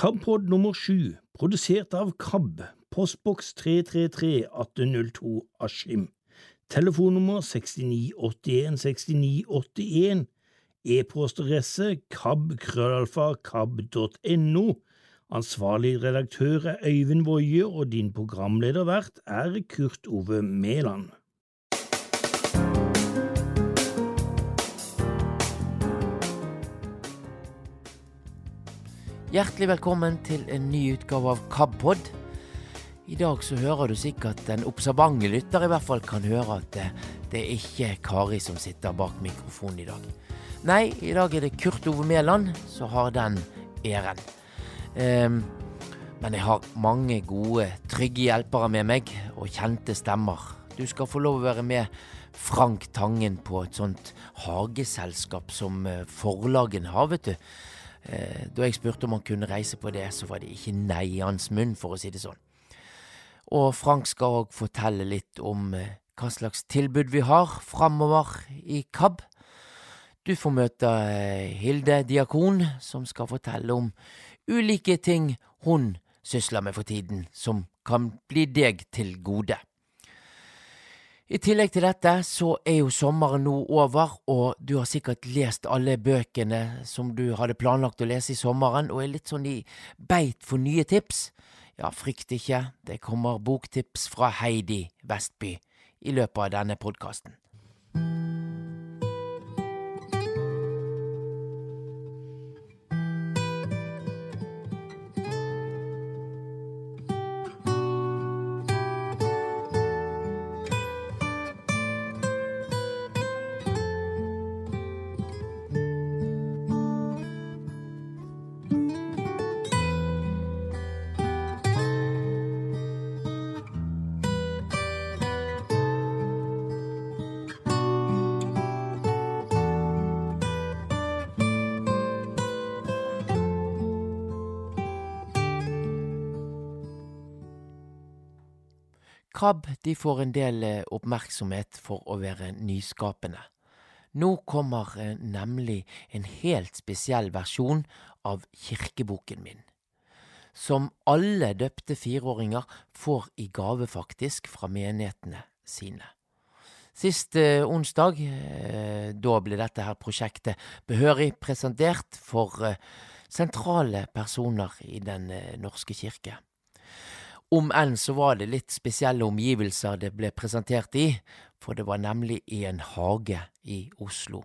KAB-pod nummer sju, produsert av KAB, postboks 333 1802 Askim. Telefonnummer 6981 6981. E-postadresse kab-krøllalfa Ansvarlig redaktør er Øyvind Woie, og din programledervert er Kurt Ove Mæland. Hjertelig velkommen til en ny utgave av KABpod. I dag så hører du sikkert en observante lytter i hvert fall kan høre at det, det er ikke Kari som sitter bak mikrofonen i dag. Nei, i dag er det Kurt Ove Mæland som har den æren. Um, men jeg har mange gode, trygge hjelpere med meg, og kjente stemmer. Du skal få lov å være med Frank Tangen på et sånt hageselskap som forlagen forlagene har, vet du. Eh, da jeg spurte om han kunne reise på det, så var det ikke nei i hans munn, for å si det sånn. Og Frank skal òg fortelle litt om eh, hva slags tilbud vi har framover i KAB. Du får møte eh, Hilde Diakon, som skal fortelle om ulike ting hun sysler med for tiden, som kan bli deg til gode. I tillegg til dette så er jo sommeren nå over, og du har sikkert lest alle bøkene som du hadde planlagt å lese i sommeren, og er litt sånn i beit for nye tips. Ja, frykt ikke, det kommer boktips fra Heidi Vestby i løpet av denne podkasten. KAB de får en del eh, oppmerksomhet for å være nyskapende. Nå kommer eh, nemlig en helt spesiell versjon av kirkeboken min. Som alle døpte fireåringer får i gave, faktisk, fra menighetene sine. Sist eh, onsdag, da ble dette her prosjektet behørig presentert for sentrale personer i Den norske kirke. Om enn så var det litt spesielle omgivelser det ble presentert i, for det var nemlig i en hage i Oslo.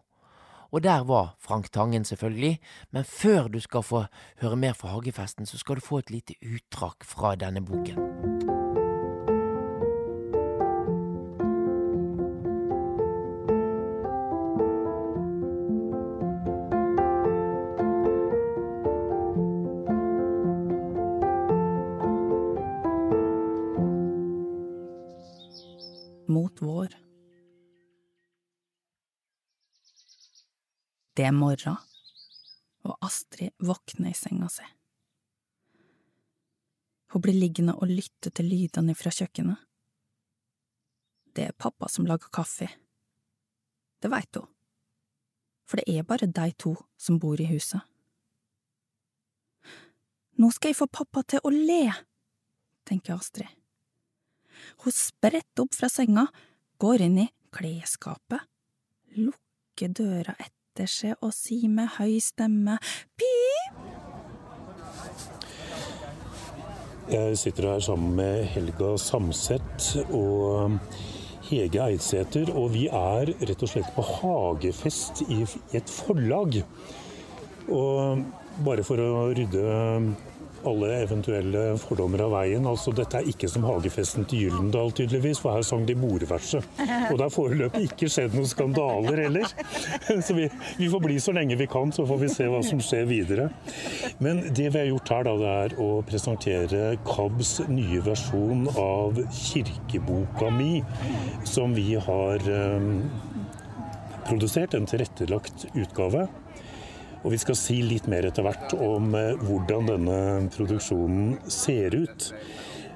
Og der var Frank Tangen, selvfølgelig, men før du skal få høre mer fra hagefesten, så skal du få et lite uttrakk fra denne boken. Det er morgen, og Astrid våkner i senga si. Hun blir liggende og lytte til lydene fra kjøkkenet. Det er pappa som lager kaffe. Det veit hun, for det er bare de to som bor i huset. Nå skal jeg få pappa til å le, tenker Astrid. Hun spretter opp fra senga, går inn i klesskapet, lukker døra etter seg og sier med høy stemme pip. Jeg sitter her sammen med Helga Samset og Hege Eidsæter, og vi er rett og slett på hagefest i et forlag. Og bare for å rydde alle eventuelle fordommer av veien. Altså, dette er ikke som hagefesten til Gyllendal, tydeligvis, for her sang de bordverset. Og det har foreløpig ikke skjedd noen skandaler heller. Så vi, vi, får bli så lenge vi kan, så får vi se hva som skjer videre. Men det vi har gjort her, da, det er å presentere KABs nye versjon av kirkeboka mi, som vi har um, produsert, en tilrettelagt utgave. Og vi skal si litt mer etter hvert om eh, hvordan denne produksjonen ser ut.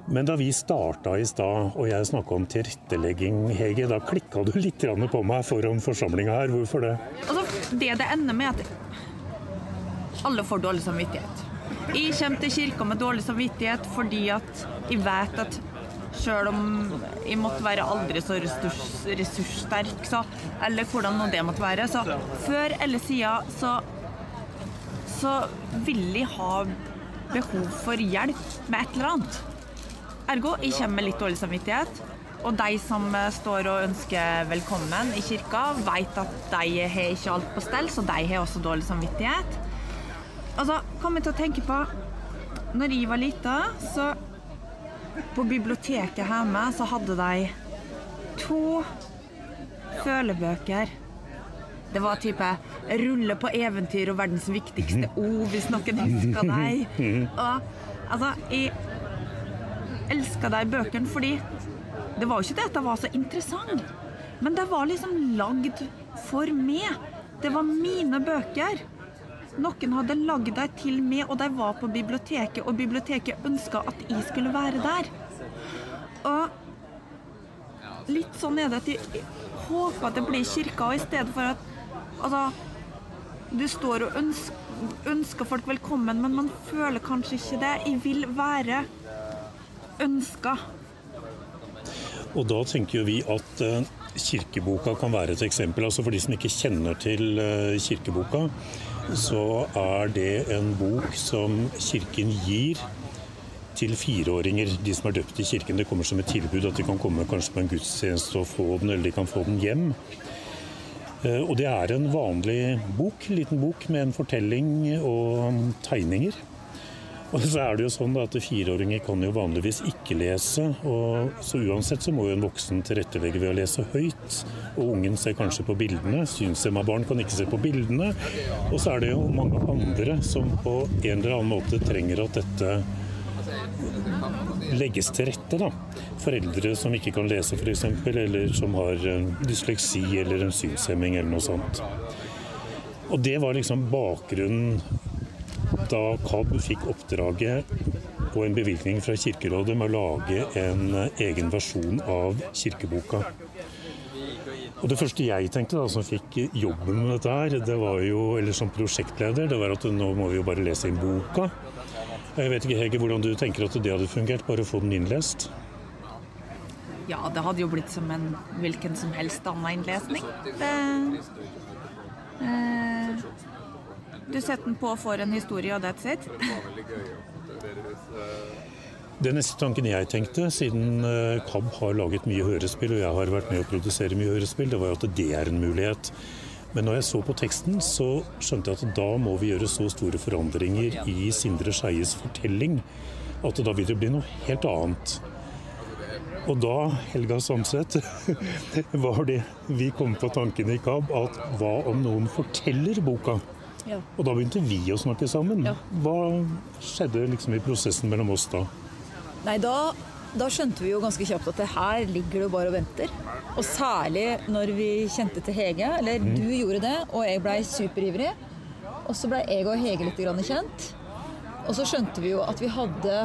Men da vi starta i stad, og jeg snakka om tilrettelegging, Hege, da klikka du litt på meg foran forsamlinga her. Hvorfor det? Altså, det det ender med at alle får dårlig samvittighet. Jeg kommer til kirka med dårlig samvittighet fordi at jeg vet at selv om jeg måtte være aldri så ressurs, ressurssterk, så, eller hvordan nå det måtte være, så før eller siden så, så vil de ha behov for hjelp med et eller annet. Ergo, jeg kommer med litt dårlig samvittighet. Og de som eh, står og ønsker velkommen i kirka, vet at de har ikke alt på stell, så de har også dårlig samvittighet. Og så kom jeg til å tenke på Når jeg var lita, så På biblioteket hjemme så hadde de to følebøker. Det var type 'Rulle på eventyr og verdens viktigste ord', hvis noen husker deg. Og altså, jeg elska de bøkene fordi det var jo ikke det at det var så interessant, men det var liksom lagd for meg. Det var mine bøker. Noen hadde lagd dem til meg, og de var på biblioteket, og biblioteket ønska at jeg skulle være der. Og litt sånn er det at jeg håper at det blir kirka, og i stedet for at Altså, du står og ønsker, ønsker folk velkommen, men man føler kanskje ikke det. Jeg vil være ønska. Og da tenker jo vi at eh, kirkeboka kan være et eksempel. Altså For de som ikke kjenner til eh, kirkeboka, så er det en bok som kirken gir til fireåringer, de som er døpt i kirken. Det kommer som et tilbud at de kan komme kanskje på en gudstjeneste og få den, eller de kan få den hjem. Eh, Og det er en vanlig bok, liten bok med en fortelling og tegninger. Og så er det jo sånn at fireåringer kan jo vanligvis ikke lese, og så uansett så må jo en voksen tilrettelegge ved å lese høyt. Og ungen ser kanskje på bildene, synshemma barn kan ikke se på bildene. Og så er det jo mange andre som på en eller annen måte trenger at dette legges til rette. da. Foreldre som ikke kan lese f.eks., eller som har eh, dysleksi eller en synshemming eller noe sånt. Og det var liksom bakgrunnen da KAB fikk oppdraget og en bevilgning fra Kirkerådet med å lage en eh, egen versjon av kirkeboka. Og Det første jeg tenkte da, som fikk jobben med dette her, det var jo, eller som prosjektleder, det var at nå må vi jo bare lese inn boka. Jeg vet ikke, Hege, hvordan du tenker at det hadde fungert, bare å få den innlest? Ja, det hadde jo blitt som en hvilken som helst annen innlesning. Det, eh, du setter den på og får en historie, og that's it. Det neste tanken jeg tenkte, siden eh, KAB har laget mye hørespill, og jeg har vært med å produsere mye hørespill, det var jo at det er en mulighet. Men når jeg så på teksten, så skjønte jeg at da må vi gjøre så store forandringer i Sindre Skeies fortelling at da vil det bli noe helt annet. Og da, Helga Samset, var det vi kom på tanken i KAB at hva om noen forteller boka? Ja. Og da begynte vi å snakke sammen. Ja. Hva skjedde liksom i prosessen mellom oss da? Nei, da, da skjønte vi jo ganske kjapt at det her ligger du bare og venter. Og særlig når vi kjente til Hege. Eller du gjorde det, og jeg blei superivrig. Og så blei jeg og Hege litt grann kjent. Og så skjønte vi jo at vi hadde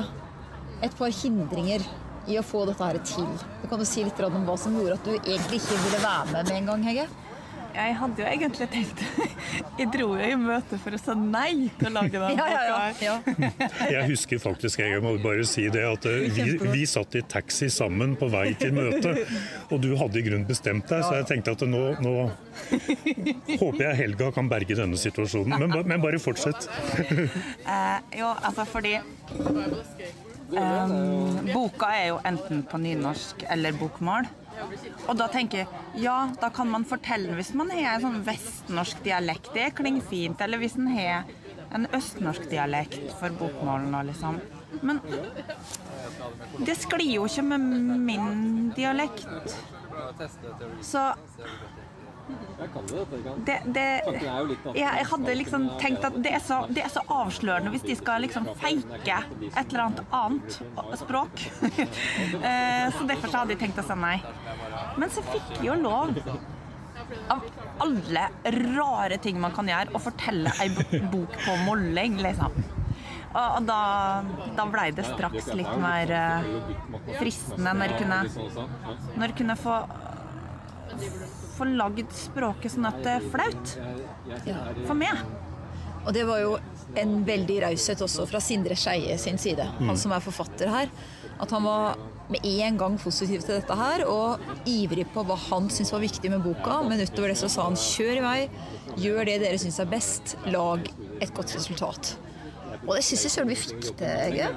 et par hindringer i å få dette her til. Du kan jo si litt om hva som gjorde at du egentlig ikke ville være med med en gang, Hege? Jeg hadde jo egentlig tenkt Jeg dro jo i møte for å si nei til å lage den Ja, ja, ja. Jeg husker faktisk, jeg må bare si det, at eh, vi, vi satt i taxi sammen på vei til møtet. Og du hadde i grunnen bestemt deg, så jeg tenkte at nå, nå håper jeg Helga kan berge denne situasjonen. Men, men bare fortsett. Eh, jo, altså fordi um, Boka er jo enten på nynorsk eller bokmål. Og da tenker jeg ja, da kan man fortelle hvis man har en sånn vestnorsk dialekt. Det klinger fint. Eller hvis man har en østnorsk dialekt for bokmål nå, liksom. Men det sklir jo ikke med min dialekt. Så det, det jeg, jeg hadde liksom tenkt at det er, så, det er så avslørende hvis de skal liksom fake et eller annet annet språk. Eh, så derfor så hadde jeg tenkt å si nei. Men så fikk jeg jo lov av alle rare ting man kan gjøre, å fortelle ei bok på molling, liksom. Og, og da, da blei det straks litt mer eh, fristende når jeg kunne, når jeg kunne få få lagd språket sånn at det er flaut. For meg. Og det var jo en veldig raushet også fra Sindre Skeie sin side, han som er forfatter her. At han var med en gang positiv til dette her, og ivrig på hva han syntes var viktig med boka. Men utover det så sa han kjør i vei, gjør det dere syns er best, lag et godt resultat. Og det syns jeg søren vi fikk til, Ege.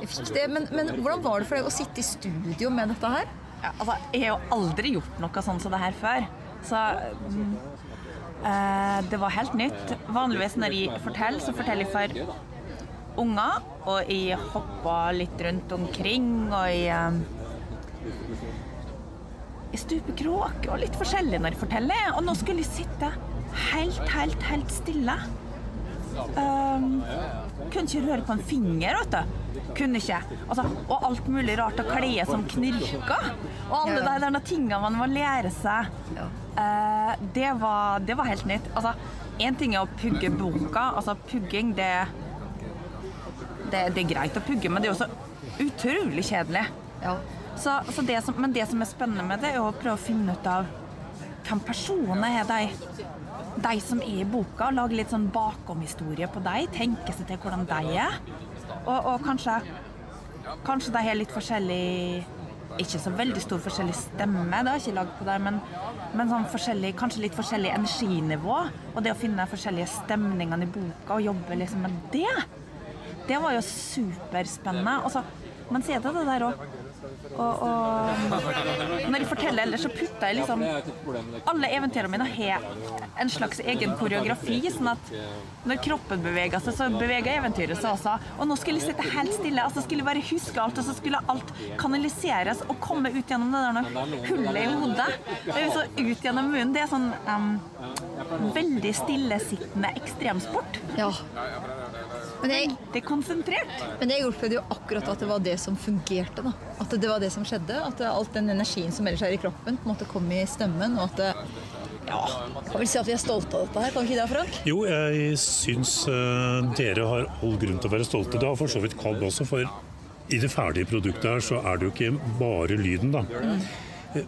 Vi fikk det, men, men hvordan var det for deg å sitte i studio med dette her? Ja, altså, jeg har jo aldri gjort noe sånn som det her før. Så mm, eh, det var helt nytt. Vanligvis når jeg forteller, så forteller jeg for unger. Og jeg hopper litt rundt omkring, og jeg eh, stuper og litt forskjellig når jeg forteller. Og nå skulle jeg sitte helt, helt, helt stille. Um, kunne ikke røre på en finger, vet du. Kunne ikke. Altså, og alt mulig rart av klær som knirka. Og alle de der tingene man må lære seg. Eh, det, var, det var helt nytt. Altså, én ting er å pugge boka. Altså, pugging, det, det Det er greit å pugge, men det er også utrolig kjedelig. Så, så det som, men det som er spennende med det, er å prøve å finne ut av hvem personene er de de som er i boka, lage litt sånn bakomhistorie på deg. Tenke seg til hvordan de er. Og, og kanskje, kanskje de har litt forskjellig Ikke så veldig stor forskjellig stemme, det har jeg ikke lagd på dem, men, men sånn kanskje litt forskjellig energinivå. Og det å finne forskjellige stemningene i boka og jobbe liksom med det, det var jo superspennende. Og så, men ser det, det der òg og, og, når jeg forteller ellers, så putter jeg liksom Alle eventyrene mine har en slags egen koreografi. Sånn at når kroppen beveger seg, så beveger eventyret seg også. Og nå skulle jeg sitte helt stille. altså Skulle bare huske alt, og så skulle alt kanaliseres og komme ut gjennom det der hullet i hodet. Det er så ut gjennom munnen. Det er sånn um, veldig stillesittende ekstremsport. Ja. Men jeg, Veldig konsentrert. men jeg opplevde jo akkurat at det var det som fungerte. da. At det var det som skjedde. At alt den energien som ellers er i kroppen, på en måte kom i stemmen. Og at det, ja, jeg vil si at vi er stolte av dette her. Kan vi ikke det, Frank? Jo, jeg syns uh, dere har all grunn til å være stolte. Det har for så vidt KAB også, for i det ferdige produktet her så er det jo ikke bare lyden, da. Mm.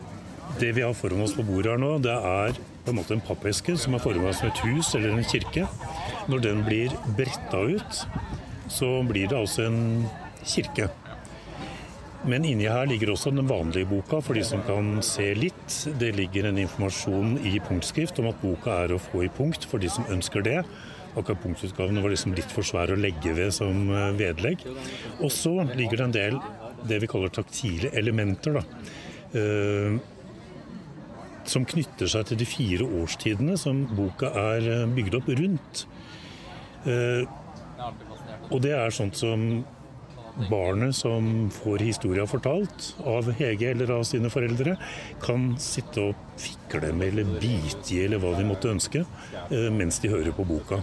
Det vi har foran oss på bordet her nå, det er på en måte en pappeske som er formet som et hus eller en kirke. Når den blir bretta ut, så blir det altså en kirke. Men inni her ligger også den vanlige boka for de som kan se litt. Det ligger en informasjon i punktskrift om at boka er å få i punkt for de som ønsker det. Akkurat punktutgavene var liksom litt for svære å legge ved som eh, vedlegg. Og så ligger det en del det vi kaller taktile elementer. da. Som knytter seg til de fire årstidene som boka er eh, bygd opp rundt. Eh, og det er sånt som barnet som får historia fortalt av Hege eller av sine foreldre, kan sitte og fikle med eller bite i eller hva de måtte ønske, eh, mens de hører på boka.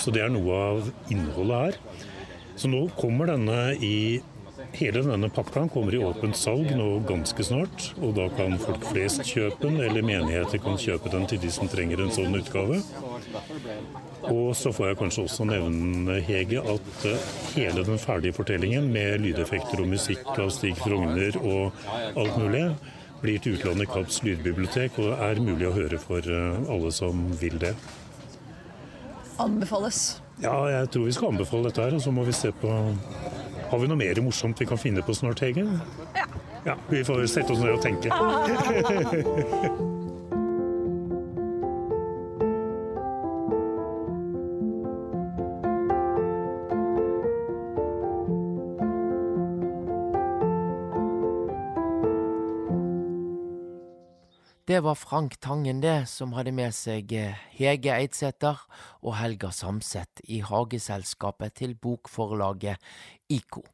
Så det er noe av innholdet her. Så nå kommer denne i Hele denne pakka kommer i åpent salg nå ganske snart, og da kan folk flest kjøpe den, eller menigheter kan kjøpe den til de som trenger en sånn utgave. Og så får jeg kanskje også nevne, Hege, at eh, hele den ferdige fortellingen med lydeffekter og musikk av Stig Frogner og alt mulig, blir til utlandet Kapps lydbibliotek og er mulig å høre for eh, alle som vil det. Anbefales. Ja, jeg tror vi skal anbefale dette her, og så må vi se på Har vi noe mer morsomt vi kan finne på Snortegen? Ja. ja vi får sette oss ned og tenke. Det var Frank Tangen, det, som hadde med seg eh, Hege Eidsæter og Helga Samset i hageselskapet til bokforlaget IKO.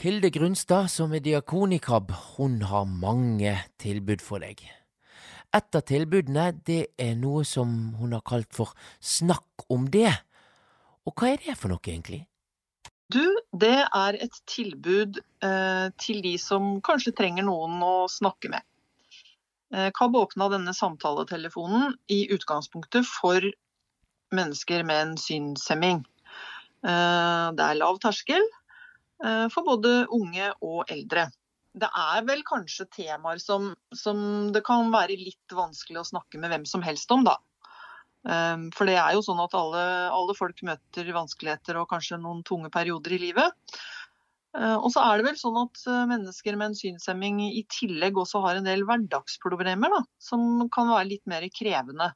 Hilde Grunstad, som er diakon i KAB, hun har mange tilbud for deg. Et av tilbudene, det er noe som hun har kalt for Snakk om det. Og hva er det for noe, egentlig? Du, det er et tilbud eh, til de som kanskje trenger noen å snakke med. Eh, KAB åpna denne samtaletelefonen i utgangspunktet for mennesker med en synshemming. Eh, det er lav terskel eh, for både unge og eldre. Det er vel kanskje temaer som, som det kan være litt vanskelig å snakke med hvem som helst om, da. For det er jo sånn at alle, alle folk møter vanskeligheter og kanskje noen tunge perioder i livet. Uh, og så er det vel sånn at uh, mennesker med en synshemming i tillegg også har en del hverdagsproblemer da, som kan være litt mer krevende.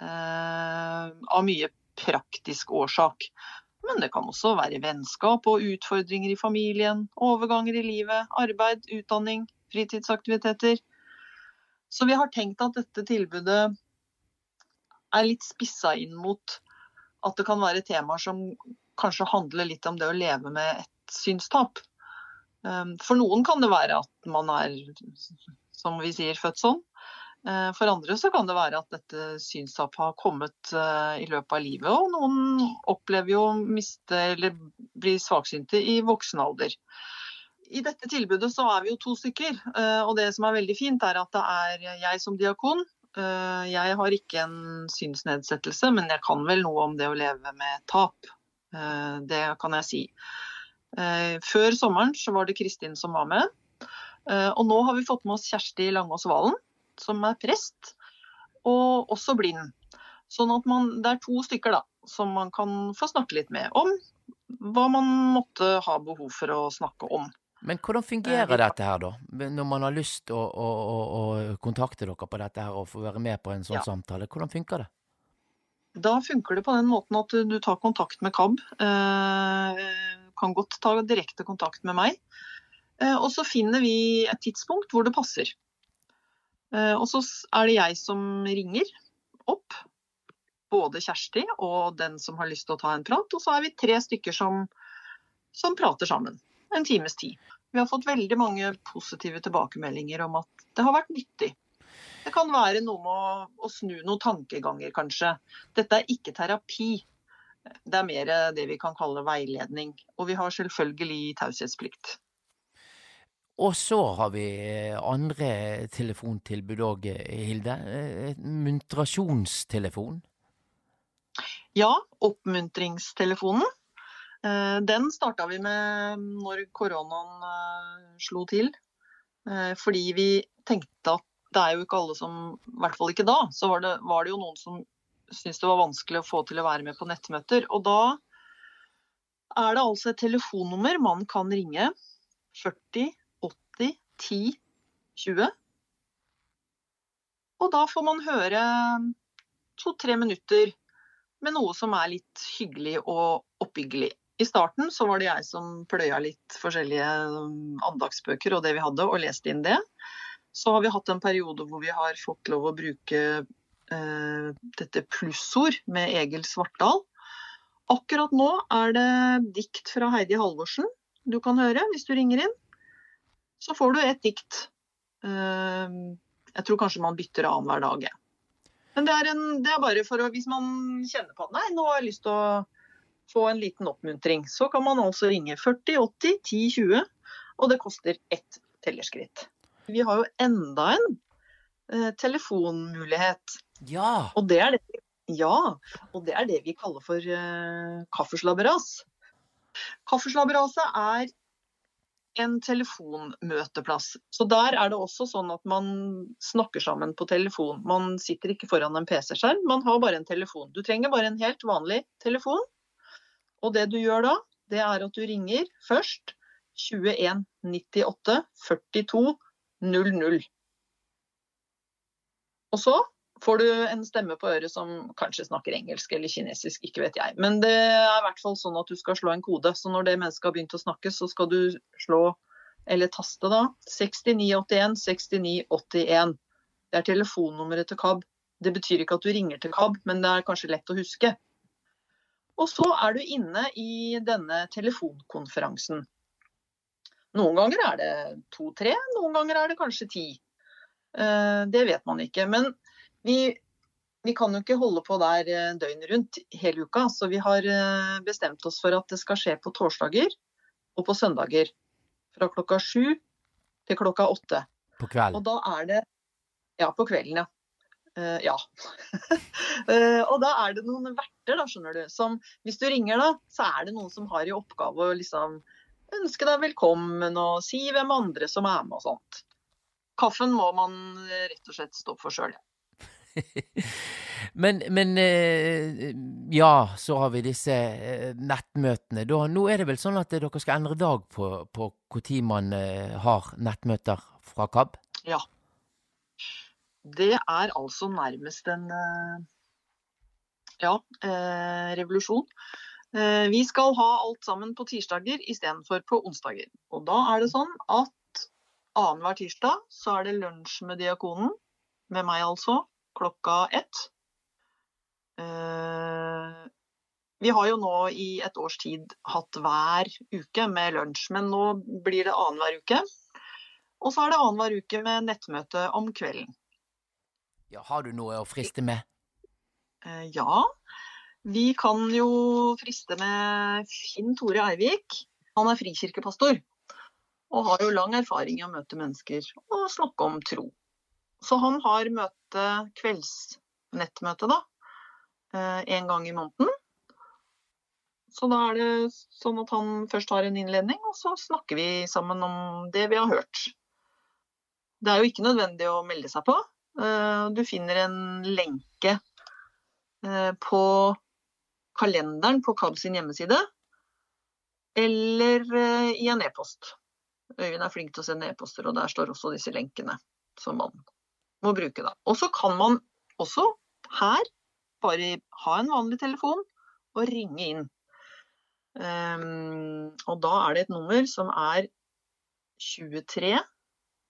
Eh, av mye praktisk årsak. Men det kan også være vennskap og utfordringer i familien, overganger i livet, arbeid, utdanning, fritidsaktiviteter. Så vi har tenkt at dette tilbudet er litt spissa inn mot at det kan være temaer som kanskje handler litt om det å leve med et synstap. Um, for noen kan det være at man er, som vi sier, født sånn. Uh, for andre så kan det være at dette synstapet har kommet uh, i løpet av livet. Og noen opplever jo å miste eller bli svaksynte i voksen alder. I dette tilbudet så er vi jo to stykker, uh, og det som er veldig fint er at det er jeg som diakon Eh, jeg har ikke en synsnedsettelse, men jeg kan vel noe om det å leve med tap. Eh, det kan jeg si. Eh, før sommeren så var det Kristin som var med. Og nå har vi fått med oss Kjersti Langås Valen, som er prest, og også blind. Sånn at man, det er to stykker da, som man kan få snakke litt med om hva man måtte ha behov for å snakke om. Men hvordan fungerer eh, dette her, da? Når man har lyst å, å, å, å kontakte dere på dette her og få være med på en sånn ja. samtale, hvordan funker det? Da funker det på den måten at du tar kontakt med KAB. Eh, kan godt ta direkte kontakt med meg. Eh, og så finner vi et tidspunkt hvor det passer. Eh, og så er det jeg som ringer opp. Både Kjersti og den som har lyst til å ta en prat. Og så er vi tre stykker som, som prater sammen en times tid. Vi har fått veldig mange positive tilbakemeldinger om at det har vært nyttig. Det kan være noe med å, å snu noen tankeganger, kanskje. Dette er ikke terapi. Det er mer det vi kan kalle veiledning. Og vi har selvfølgelig taushetsplikt. Og så har vi andre telefontilbud òg, Hilde. Muntrasjonstelefon? Ja, oppmuntringstelefonen. Eh, den starta vi med når koronaen eh, slo til. Eh, fordi vi tenkte at det er jo ikke alle som I hvert fall ikke da. Så var det, var det jo noen som syntes det var vanskelig å få til å være med på nettmøter. Og da er det altså et telefonnummer man kan ringe. 40 80 10 20. Og da får man høre to-tre minutter med noe som er litt hyggelig og oppbyggelig. I starten så var det jeg som pløya litt forskjellige um, andagsbøker og det vi hadde, og leste inn det. Så har vi hatt en periode hvor vi har fått lov å bruke dette plussord med Egil Svartdal. Akkurat nå er det dikt fra Heidi Halvorsen du kan høre hvis du ringer inn. Så får du et dikt. Eh, jeg tror kanskje man bytter annenhver dag. Men det er, en, det er bare for å Hvis man kjenner på at nei, nå har jeg lyst til å få en liten oppmuntring, så kan man altså ringe 40 80 10 20, og det koster ett tellerskritt. Vi har jo enda en eh, telefonmulighet. Ja. Og det er det, ja, og det er det vi kaller for uh, kaffeslabberas. Kaffeslabberaset er en telefonmøteplass. Så der er det også sånn at man snakker sammen på telefon. Man sitter ikke foran en PC-skjerm, man har bare en telefon. Du trenger bare en helt vanlig telefon. Og det du gjør da, det er at du ringer først 21 98 42 00. Og så får du en stemme på øret som kanskje snakker engelsk eller kinesisk, ikke vet jeg. Men det er i hvert fall sånn at du skal slå en kode. Så når det mennesket har begynt å snakke, så skal du slå, eller taste da, 6981 6981. Det er telefonnummeret til KAB. Det betyr ikke at du ringer til KAB, men det er kanskje lett å huske. Og så er du inne i denne telefonkonferansen. Noen ganger er det to-tre, noen ganger er det kanskje ti. Eh, det vet man ikke. Men vi, vi, kan jo ikke holde på der eh, døgnet rundt hele uka, så vi har eh, bestemt oss for at det skal skje på torsdager og på søndager. Fra klokka sju til klokka åtte. På kvelden? Og da er det Ja, på kvelden, ja. Uh, ja. uh, og da er det noen verter, da, skjønner du. Som hvis du ringer, da, så er det noen som har i oppgave å liksom ønske deg velkommen og si hvem andre som er med og sånt. Kaffen må man rett og slett stå for sjøl. men, men eh, ja, så har vi disse eh, nettmøtene. Da, nå er det vel sånn at dere skal endre dag på, på når man eh, har nettmøter fra KAB? Ja. Det er altså nærmest en ja, revolusjon. Vi skal ha alt sammen på tirsdager istedenfor på onsdager. Og da er det sånn at annenhver tirsdag så er det lunsj med diakonen, med meg altså, klokka ett. Eh, vi har jo nå i et års tid hatt hver uke med lunsj, men nå blir det annenhver uke. Og så er det annenhver uke med nettmøte om kvelden. Ja, Har du noe å friste med? Eh, ja. Vi kan jo friste med Finn Tore Eivik. Han er frikirkepastor og har jo lang erfaring i å møte mennesker og snakke om tro. Så han har møte, kveldsnettmøte, da. En eh, gang i måneden. Så da er det sånn at han først har en innledning, og så snakker vi sammen om det vi har hørt. Det er jo ikke nødvendig å melde seg på. Eh, du finner en lenke eh, på kalenderen på KAB sin hjemmeside, eller i en e-post. Øyvind er flink til å sende e-poster, og der står også disse lenkene som man må bruke. Da. Og så kan man også her bare ha en vanlig telefon og ringe inn. Um, og da er det et nummer som er 23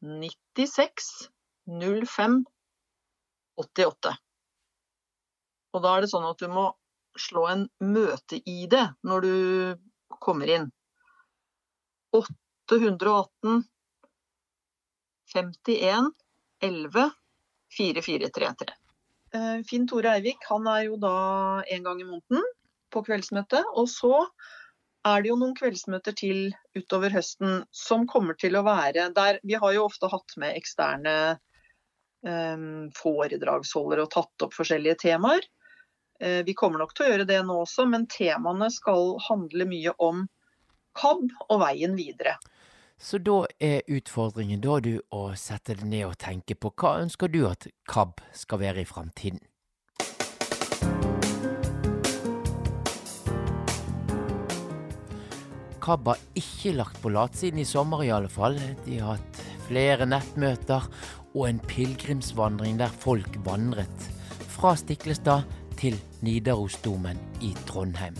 96 05 88. Og da er det sånn at du må slå en møte-ID når du kommer inn. 818 51 11 4433. Finn Tore Eivik han er jo da en gang i måneden på kveldsmøte. Og så er det jo noen kveldsmøter til utover høsten som kommer til å være der Vi har jo ofte hatt med eksterne um, foredragsholdere og tatt opp forskjellige temaer. Uh, vi kommer nok til å gjøre det nå også, men temaene skal handle mye om KAB og veien videre. Så da er utfordringen da du å sette deg ned og tenke på hva ønsker du at KAB skal være i framtiden? KAB har ikke lagt på latsiden i sommer i alle fall. De har hatt flere nettmøter og en pilegrimsvandring der folk vandret fra Stiklestad til Nidarosdomen i Trondheim.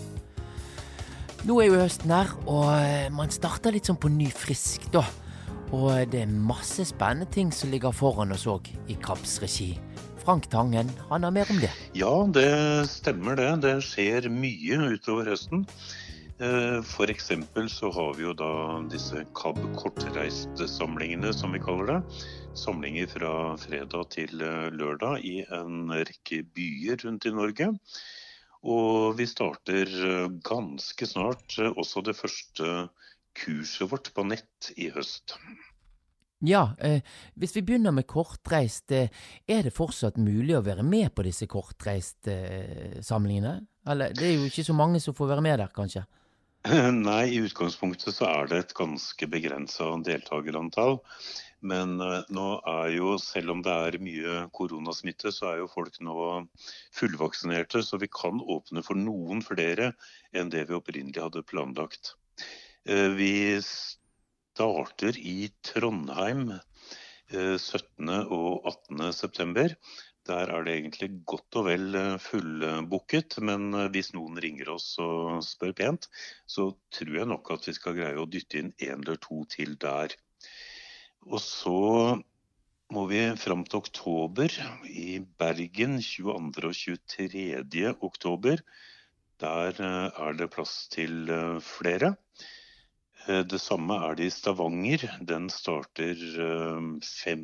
Nå er jo høsten her, og eh, man starter litt sånn på ny frisk, da. Og det er masse spennende ting som ligger foran oss òg i KABs regi. Frank Tangen, han har mer om det? Ja, det stemmer det. Det skjer mye utover høsten. Eh, F.eks. så har vi jo da disse KAB kortreistsamlingene, som vi kaller det. Samlinger fra fredag til eh, lørdag i en rekke byer rundt i Norge. Og vi starter eh, ganske snart eh, også det første kurset vårt på nett i høst. Ja, eh, hvis vi begynner med kortreist, eh, er det fortsatt mulig å være med på disse kortreistsamlingene? Eh, Eller det er jo ikke så mange som får være med der, kanskje? Nei, i utgangspunktet så er det et ganske begrensa deltakerantall. Men eh, nå er jo, selv om det er mye koronasmitte, så er jo folk nå fullvaksinerte. Så vi kan åpne for noen flere enn det vi opprinnelig hadde planlagt. Eh, vi starter i Trondheim 17. Eh, og 18. september. Der er det egentlig godt og vel fullbooket, men hvis noen ringer oss og spør pent, så tror jeg nok at vi skal greie å dytte inn en eller to til der. Og så må vi fram til oktober. I Bergen 22. og 23. oktober. Der eh, er det plass til eh, flere. Eh, det samme er det i Stavanger. Den starter 5.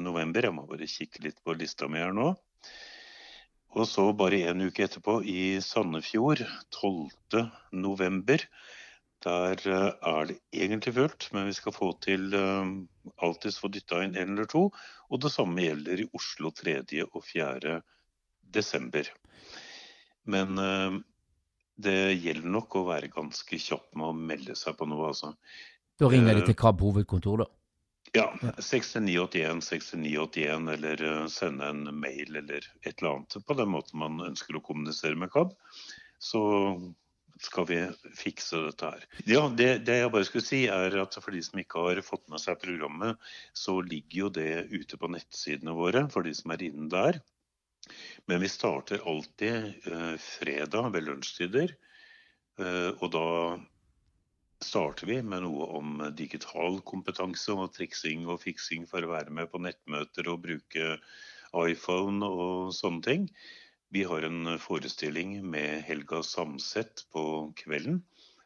november. Jeg må bare kikke litt på lista mi her nå. Og så bare en uke etterpå i Sandefjord 12. november. Der er det egentlig fullt, men vi skal få til alltids få dytta inn en eller to. Og det samme gjelder i Oslo 3. og 4. desember. Men uh, det gjelder nok å være ganske kjapp med å melde seg på noe, altså. Da ringer de til KAB hovedkontor, da? Ja. 6981 6981, eller eh, sende en mail eller et eller annet på den måten man ønsker å kommunisere med KAB. Så skal vi fikse dette her. Ja, det, det, jeg bare skulle si er at For de som ikke har fått med seg programmet, så ligger jo det ute på nettsidene våre for de som er inne der. Men vi starter alltid eh, fredag ved lunsjtider. Eh, og da starter vi med noe om digital kompetanse og triksing og fiksing for å være med på nettmøter og bruke iPhone og sånne ting. Vi har en forestilling med Helga Samset på kvelden.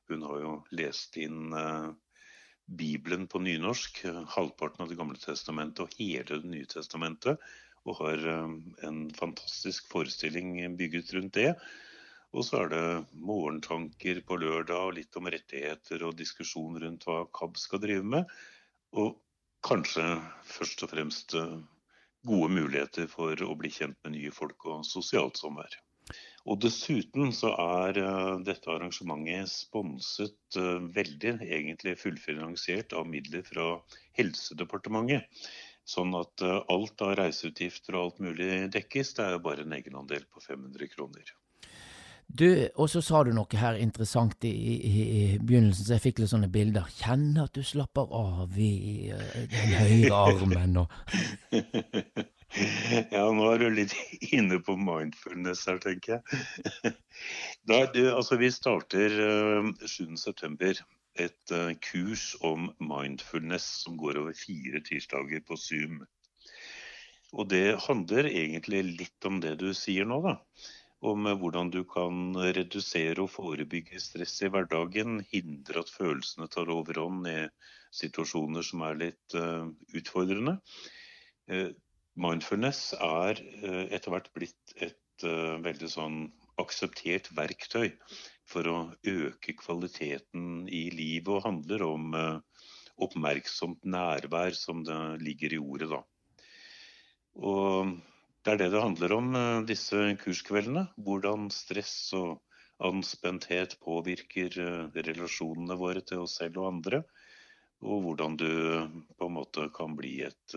Hun har jo lest inn uh, Bibelen på nynorsk, halvparten av Det gamle testamentet og hele Det nye testamentet. Og har uh, en fantastisk forestilling bygget rundt det. Og så er det morgentanker på lørdag og litt om rettigheter og diskusjon rundt hva KAB skal drive med. Og kanskje først og fremst eh, gode muligheter for å bli kjent med nye folk og sosialt samvær. Og Dessuten så er uh, dette arrangementet sponset uh, veldig, egentlig fullfinansiert av midler fra Helsedepartementet. Sånn at uh, alt av reiseutgifter og alt mulig dekkes. Det er bare en egenandel på 500 kroner. Du, og så sa du noe her interessant i, i, i, begynnelsen, så jeg fikk litt sånne bilder. Kjenn at du slapper av i uh, den høyre armen og Ja, nå er du litt inne på mindfulness her, tenker jeg. Da, du, altså, vi starter uh, eh, 7.9. et uh, kurs om mindfulness som går over fire tirsdager på Zoom. Og det handler egentlig litt om det du sier nå, da om hvordan du kan redusere og forebygge stress i hverdagen. Hindre at følelsene tar overhånd i situasjoner som er litt uh, utfordrende. Uh, mindfulness er uh, etter hvert blitt et veldig sånn akseptert verktøy for å øke kvaliteten i livet, og handler om oppmerksomt nærvær, som det ligger i ordet. da. Og det er det det handler om, eh, disse kurskveldene. Hvordan stress og anspenthet påvirker eh, relasjonene våre til oss selv og andre. Og hvordan du på en måte kan bli et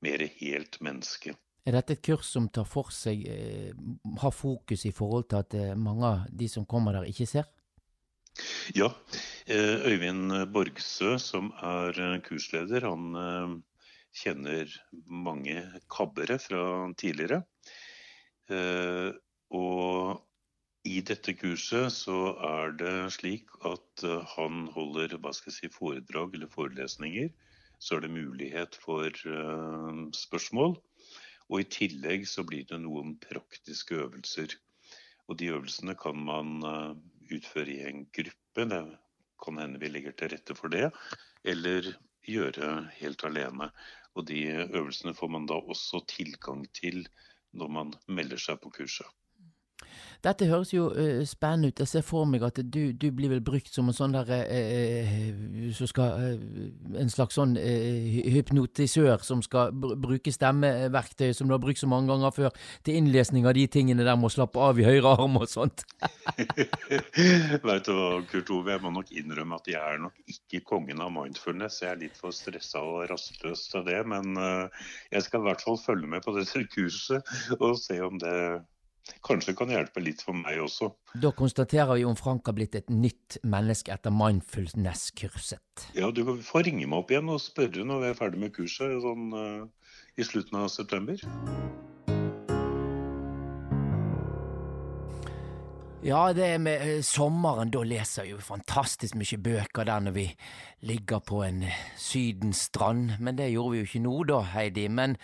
mer helt menneske. Er dette et kurs som tar for seg, eh, har fokus i forhold til at mange av de som kommer der, ikke ser? Ja. Øyvind Borgsø, som er kursleder, han kjenner mange kabbere fra tidligere. Eh, og i dette kurset så er det slik at eh, han holder hva skal jeg si, foredrag eller forelesninger. Så er det mulighet for uh, spørsmål. Og i tillegg så blir det noen praktiske øvelser. Og de øvelsene kan man utføre i en gruppe. Det kan hende vi legger til rette for det. Eller gjøre helt alene. Og de øvelsene får man da også tilgang til når man melder seg på kurset. Dette høres jo uh, spennende ut. Jeg ser for meg at du, du blir vel brukt som en sånn der uh, som skal, uh, En slags sånn hypnotisør som skal br bruke stemmeverktøy som du har brukt så mange ganger før, til innlesning av de tingene der med å slappe av i høyre arm og sånt. Vet du hva, Kurt Ove, jeg må nok innrømme at jeg er nok ikke kongen av mindfulness. Jeg er litt for stressa og rastløs til det. Men jeg skal i hvert fall følge med på dette kurset og se om det kanskje kan hjelpe litt for meg også. Da konstaterer vi om Frank har blitt et nytt menneske etter mindfulness-kurset. Ja, du får ringe meg opp igjen og spørre når vi er ferdig med kurset sånn, uh, i slutten av september. Ja, det med eh, sommeren, da leser jeg jo fantastisk mye bøker der når vi ligger på en eh, sydenstrand, men det gjorde vi jo ikke nå da, Heidi. Men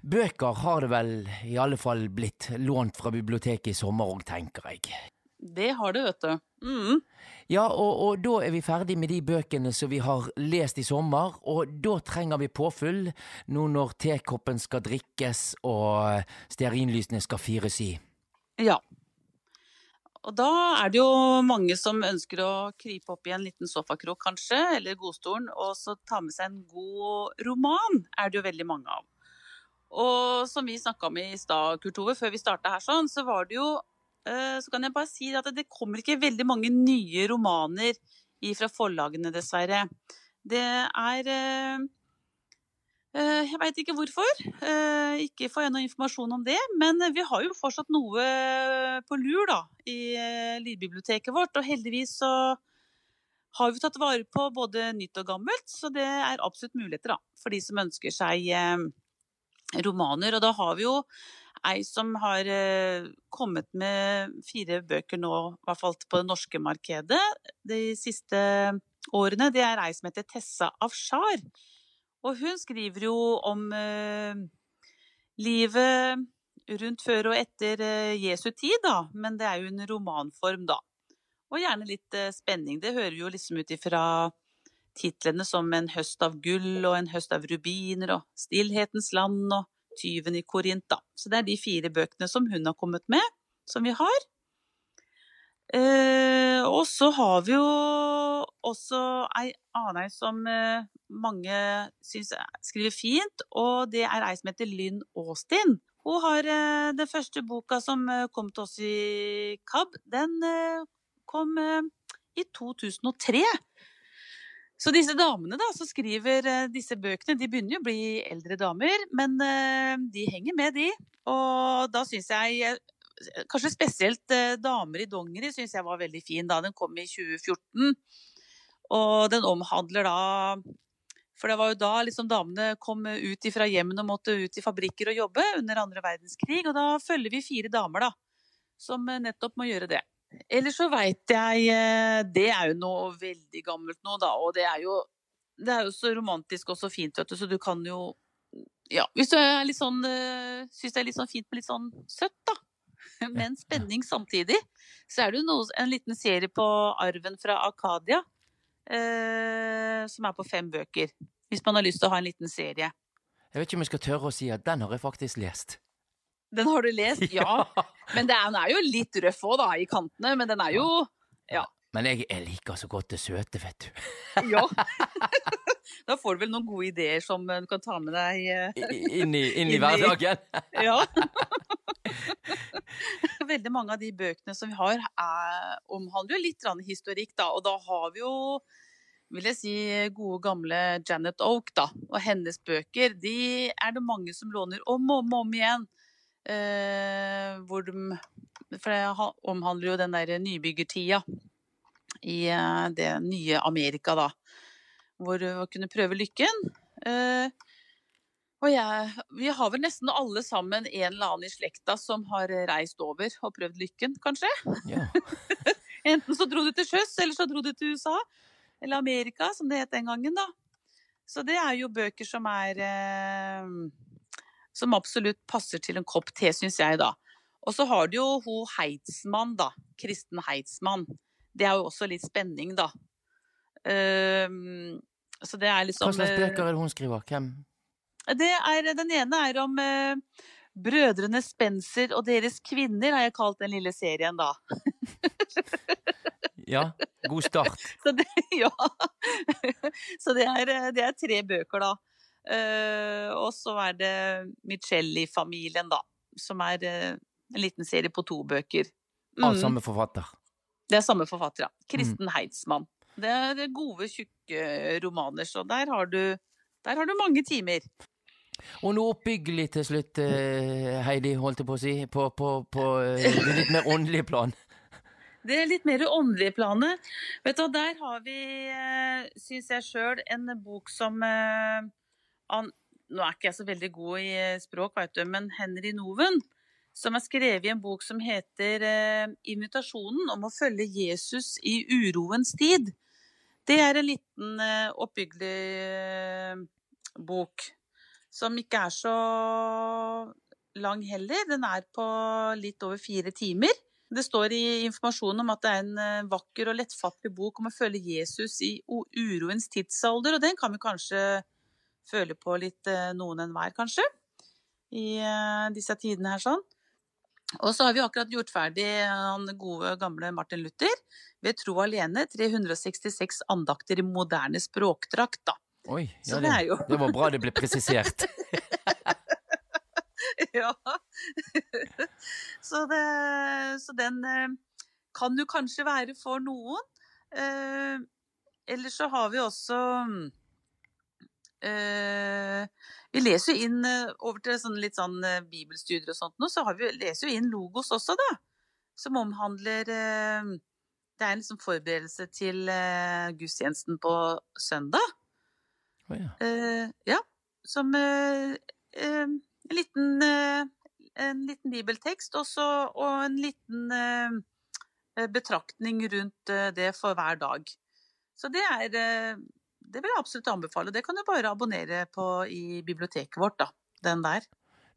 bøker har det vel i alle fall blitt lånt fra biblioteket i sommer òg, tenker jeg. Det har det, vet du. Mm. Ja, og, og, da er vi ferdig med de bøkene som vi har lest i sommer, og da trenger vi påfyll nå når tekoppen skal drikkes og stearinlysene skal fyres i. Ja, og da er det jo mange som ønsker å krype opp i en liten sofakrok kanskje, eller godstolen, og så ta med seg en god roman, er det jo veldig mange av. Og som vi snakka om i stad, Kurt Ove, før vi starta her sånn, så var det jo eh, Så kan jeg bare si at det kommer ikke veldig mange nye romaner fra forlagene, dessverre. Det er eh, Jeg veit ikke hvorfor. Eh, Ikke får jeg noe informasjon om det. Men vi har jo fortsatt noe på lur da, i eh, lydbiblioteket vårt. Og heldigvis så har vi tatt vare på både nytt og gammelt, så det er absolutt muligheter da, for de som ønsker seg eh, romaner. Og da har vi jo ei som har eh, kommet med fire bøker nå, i hvert fall på det norske markedet de siste årene. Det er ei som heter Tessa Afshar. Og hun skriver jo om eh, livet rundt før og etter eh, Jesu tid, da. Men det er jo en romanform, da. Og gjerne litt eh, spenning. Det hører jo liksom ut ifra titlene som En høst av gull og En høst av rubiner og Stillhetens land og Tyven i Korint, da. Så det er de fire bøkene som hun har kommet med, som vi har. Eh, og så har vi jo også ei annen ei som eh, mange syns skriver fint, og det er ei som heter Lynn Austin. Hun har eh, den første boka som eh, kom til oss i KAB, den eh, kom eh, i 2003. Så disse damene da, som skriver disse bøkene, de begynner jo å bli eldre damer, men de henger med, de. Og da syns jeg Kanskje spesielt eh, Damer i dongeri syns jeg var veldig fin da den kom i 2014. Og den omhandler da For det var jo da liksom damene kom ut fra hjemmene og måtte ut i fabrikker og jobbe under andre verdenskrig. Og da følger vi fire damer da, som eh, nettopp må gjøre det. Ellers så veit jeg eh, Det er jo noe veldig gammelt nå, da. Og det er jo, det er jo så romantisk og så fint, vet du, så du kan jo ja, Hvis du er litt sånn, syns det er litt sånn fint med litt sånn søtt, da. Men spenning samtidig. Så er det jo noe, en liten serie på Arven fra Akadia. eh, som er på fem bøker. Hvis man har lyst til å ha en liten serie. Jeg vet ikke om jeg skal tørre å si at den har jeg faktisk lest. Den har du lest? Ja. Men er, den er jo litt røff òg, da, i kantene. Men den er jo Ja. Men jeg, jeg liker så godt det søte, vet du. ja. Da får du vel noen gode ideer som du kan ta med deg. eh, Inn i, inn i hverdagen. Ja. Veldig mange av de bøkene som vi har, er, omhandler jo litt historikk, da. Og da har vi jo, vil jeg si, gode gamle Janet Oak, da. Og hennes bøker, de er det mange som låner om og om, om igjen. Eh, hvor de For det omhandler jo den derre nybyggertida i eh, det nye Amerika, da. Hvor du kunne prøve lykken. Eh, jeg, vi har vel nesten alle sammen en eller annen i slekta som har reist over og prøvd lykken, kanskje. Ja. Enten så dro du til sjøs, eller så dro du til USA. Eller Amerika, som det het den gangen, da. Så det er jo bøker som er eh, Som absolutt passer til en kopp te, syns jeg, da. Og så har du jo ho Heidsmann, da. Kristen Heidsmann. Det er jo også litt spenning, da. Um, så det er liksom Hva slags eh, bøker er det hun skriver? Hvem? Det er, den ene er om eh, brødrene Spencer og deres kvinner, har jeg kalt den lille serien da. Ja, god start. Så det, ja. Så det er, det er tre bøker, da. Uh, og så er det Michelli-familien, da. Som er uh, en liten serie på to bøker. Av Mm, samme forfatter. Det er samme forfatter, ja. Kristen Heidsmann. Det er det er gode, tjukke romaner, så der har du, der har du mange timer. Og noe oppbyggelig til slutt, eh, Heidi, holdt jeg på å si, på, på, på eh, det litt mer åndelige plan. Det er litt mer åndelige planet. Vet du, Der har vi, eh, syns jeg sjøl, en bok som Nå er ikke jeg så veldig god i språk, vet du, men Henry Noven, som har skrevet en bok som heter 'Invitasjonen om å følge Jesus i uroens tid'. Det er en liten oppbyggelig bok som ikke er så lang heller. Den er på litt over fire timer. Det står i informasjonen om at det er en eh, vakker og lettfattelig bok om å følge Jesus i uroens tidsalder, og den kan vi kanskje føle på litt eh, noen enhver, kanskje, i eh, disse tidene her sånn. Og så har vi akkurat gjort ferdig han gode, gamle Martin Luther ved tro alene, 366 andakter i moderne språkdrakt, da. Oi, ja, det det, jo det var bra det ble presisert. ja. så, det, så den eh, kan jo kanskje være for noen. Eh, ellers så har vi også eh, Vi leser jo inn eh, over til sånn litt sånn eh, bibelstudier og sånt nå, så har vi, leser vi inn logos også, da. Som omhandler eh, Det er en liksom forberedelse til gudstjenesten på søndag. Å ja. Eh, ja, som eh, eh, en, liten, eh, en liten bibeltekst også, og en liten eh, betraktning rundt det for hver dag. Så det er Det vil jeg absolutt anbefale. Det kan du bare abonnere på i biblioteket vårt, da. Den der.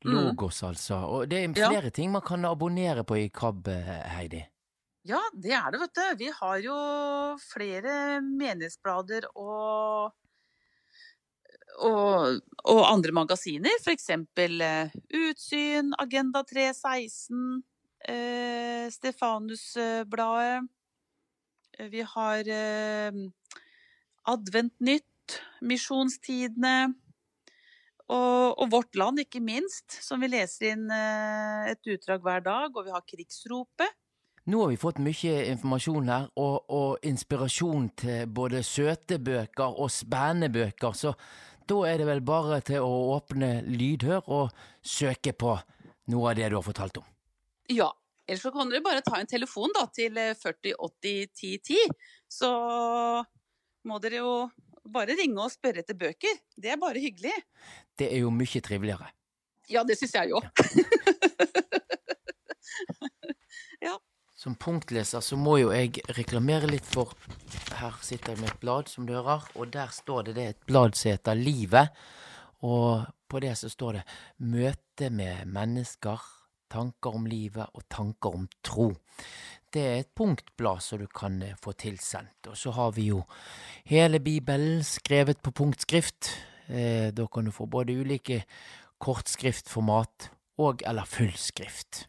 Mm. Logos, altså. Og det er Ja. flere ting man kan abonnere på i KAB, Heidi. Ja, det er det, vet du. Vi har jo flere menighetsblader og og, og andre magasiner, eksempel eh, Utsyn, Agenda 316, eh, Stefanusbladet. Eh, Vi har eh, Adventnytt, Misjonstidene og, og Vårt Land, ikke minst, som vi leser inn eh, et utdrag hver dag. Og vi har Krigsropet. Nå har vi fått mye informasjon her, og, og inspirasjon til både søte bøker og spennende bøker, så da er det vel bare til å åpne lydhør og søke på noe av det du har fortalt om. Ja, ellers så kan dere bare ta en telefon da, til eh, 40 80 10 10. Så må dere jo bare ringe og spørre etter bøker. Det er bare hyggelig. Det er jo mye triveligere. Ja, det syns jeg jo. Som punktleser så må jo jeg reklamere litt for Her sitter jeg med et blad, som du hører, og der står det det er et blad som heter Livet. Og på det så står det Møte med mennesker, tanker om livet og tanker om tro. Det er et punktblad som du kan eh, få tilsendt. Og så har vi jo hele Bibelen skrevet på punktskrift. Eh, da kan du få både ulike kortskriftformat og eller fullskrift.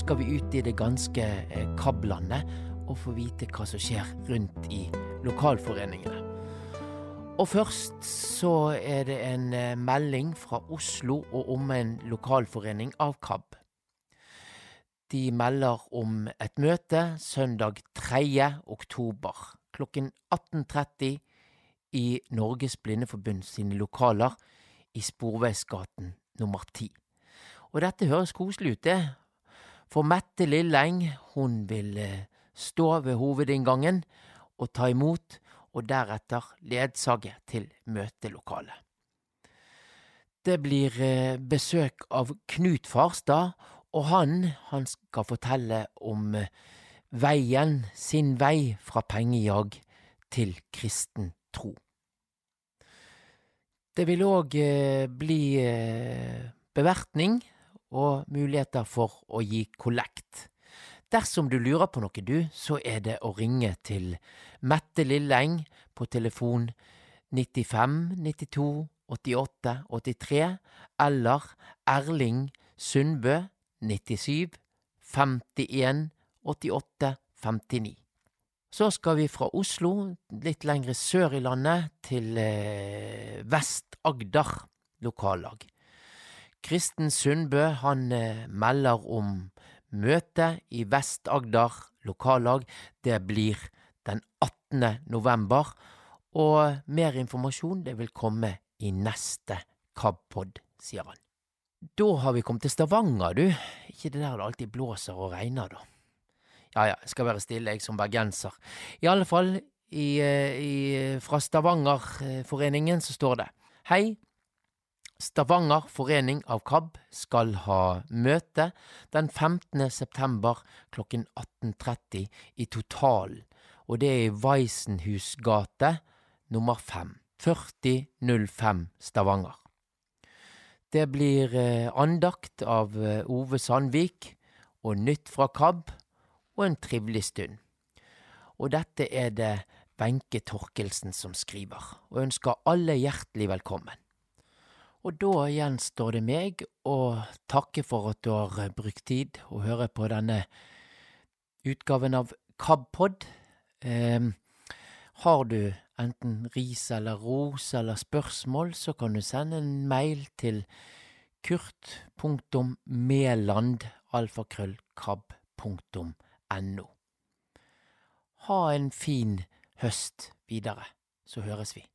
Skal vi ut i det ganske kablandet KAB-landet og få vite hva som skjer rundt i lokalforeningene. Og først så er det en eh, melding fra Oslo og om en lokalforening av KAB. De melder om et møte søndag 3. oktober klokken 18.30 i Norges Blindeforbund sine lokaler i Sporveisgaten nummer 10. Og dette høres koselig ut, det. For Mette Lilleng, hun vil eh, stå ved hovedinngangen og ta imot, og deretter ledsage til møtelokalet. Det blir eh, besøk av Knut Farstad, og han, han skal fortelle om eh, veien, sin vei fra pengejag til kristen tro. Det vil òg bli bevertning og muligheter for å gi kollekt. Dersom du lurer på noe, du, så er det å ringe til Mette Lilleng på telefon 95 92 88 83 eller Erling Sundbø 97 51 88 59. Så skal vi fra Oslo, litt lengre sør i landet, til eh, Vest-Agder lokallag. Kristen Sundbø han eh, melder om møte i Vest-Agder lokallag. Det blir den 18. november, og mer informasjon det vil komme i neste KABpod, sier han. Da har vi kommet til Stavanger, du. Ikke det der det alltid blåser og regner, da. Ja ja, jeg skal være stille, jeg som bergenser. I alle fall, i, eh, i, fra Stavangerforeningen så står det Hei, Stavanger forening av KAB skal ha møte den 15. september klokken 18.30 i Totalen, og det er i Weissenhus gate nummer 5, 4005 Stavanger. Det blir eh, andakt av eh, Ove Sandvik, og nytt fra KAB og en trivelig stund. Og dette er det Wenche Torkelsen som skriver, og ønsker alle hjertelig velkommen. Og da gjenstår det meg å takke for at du har brukt tid å høre på denne utgaven av KABpod. Eh, har du enten ris eller ros eller spørsmål, så kan du sende en mail til kurt.meland.alfakrøllkab.no. Ha en fin høst videre, så høres vi.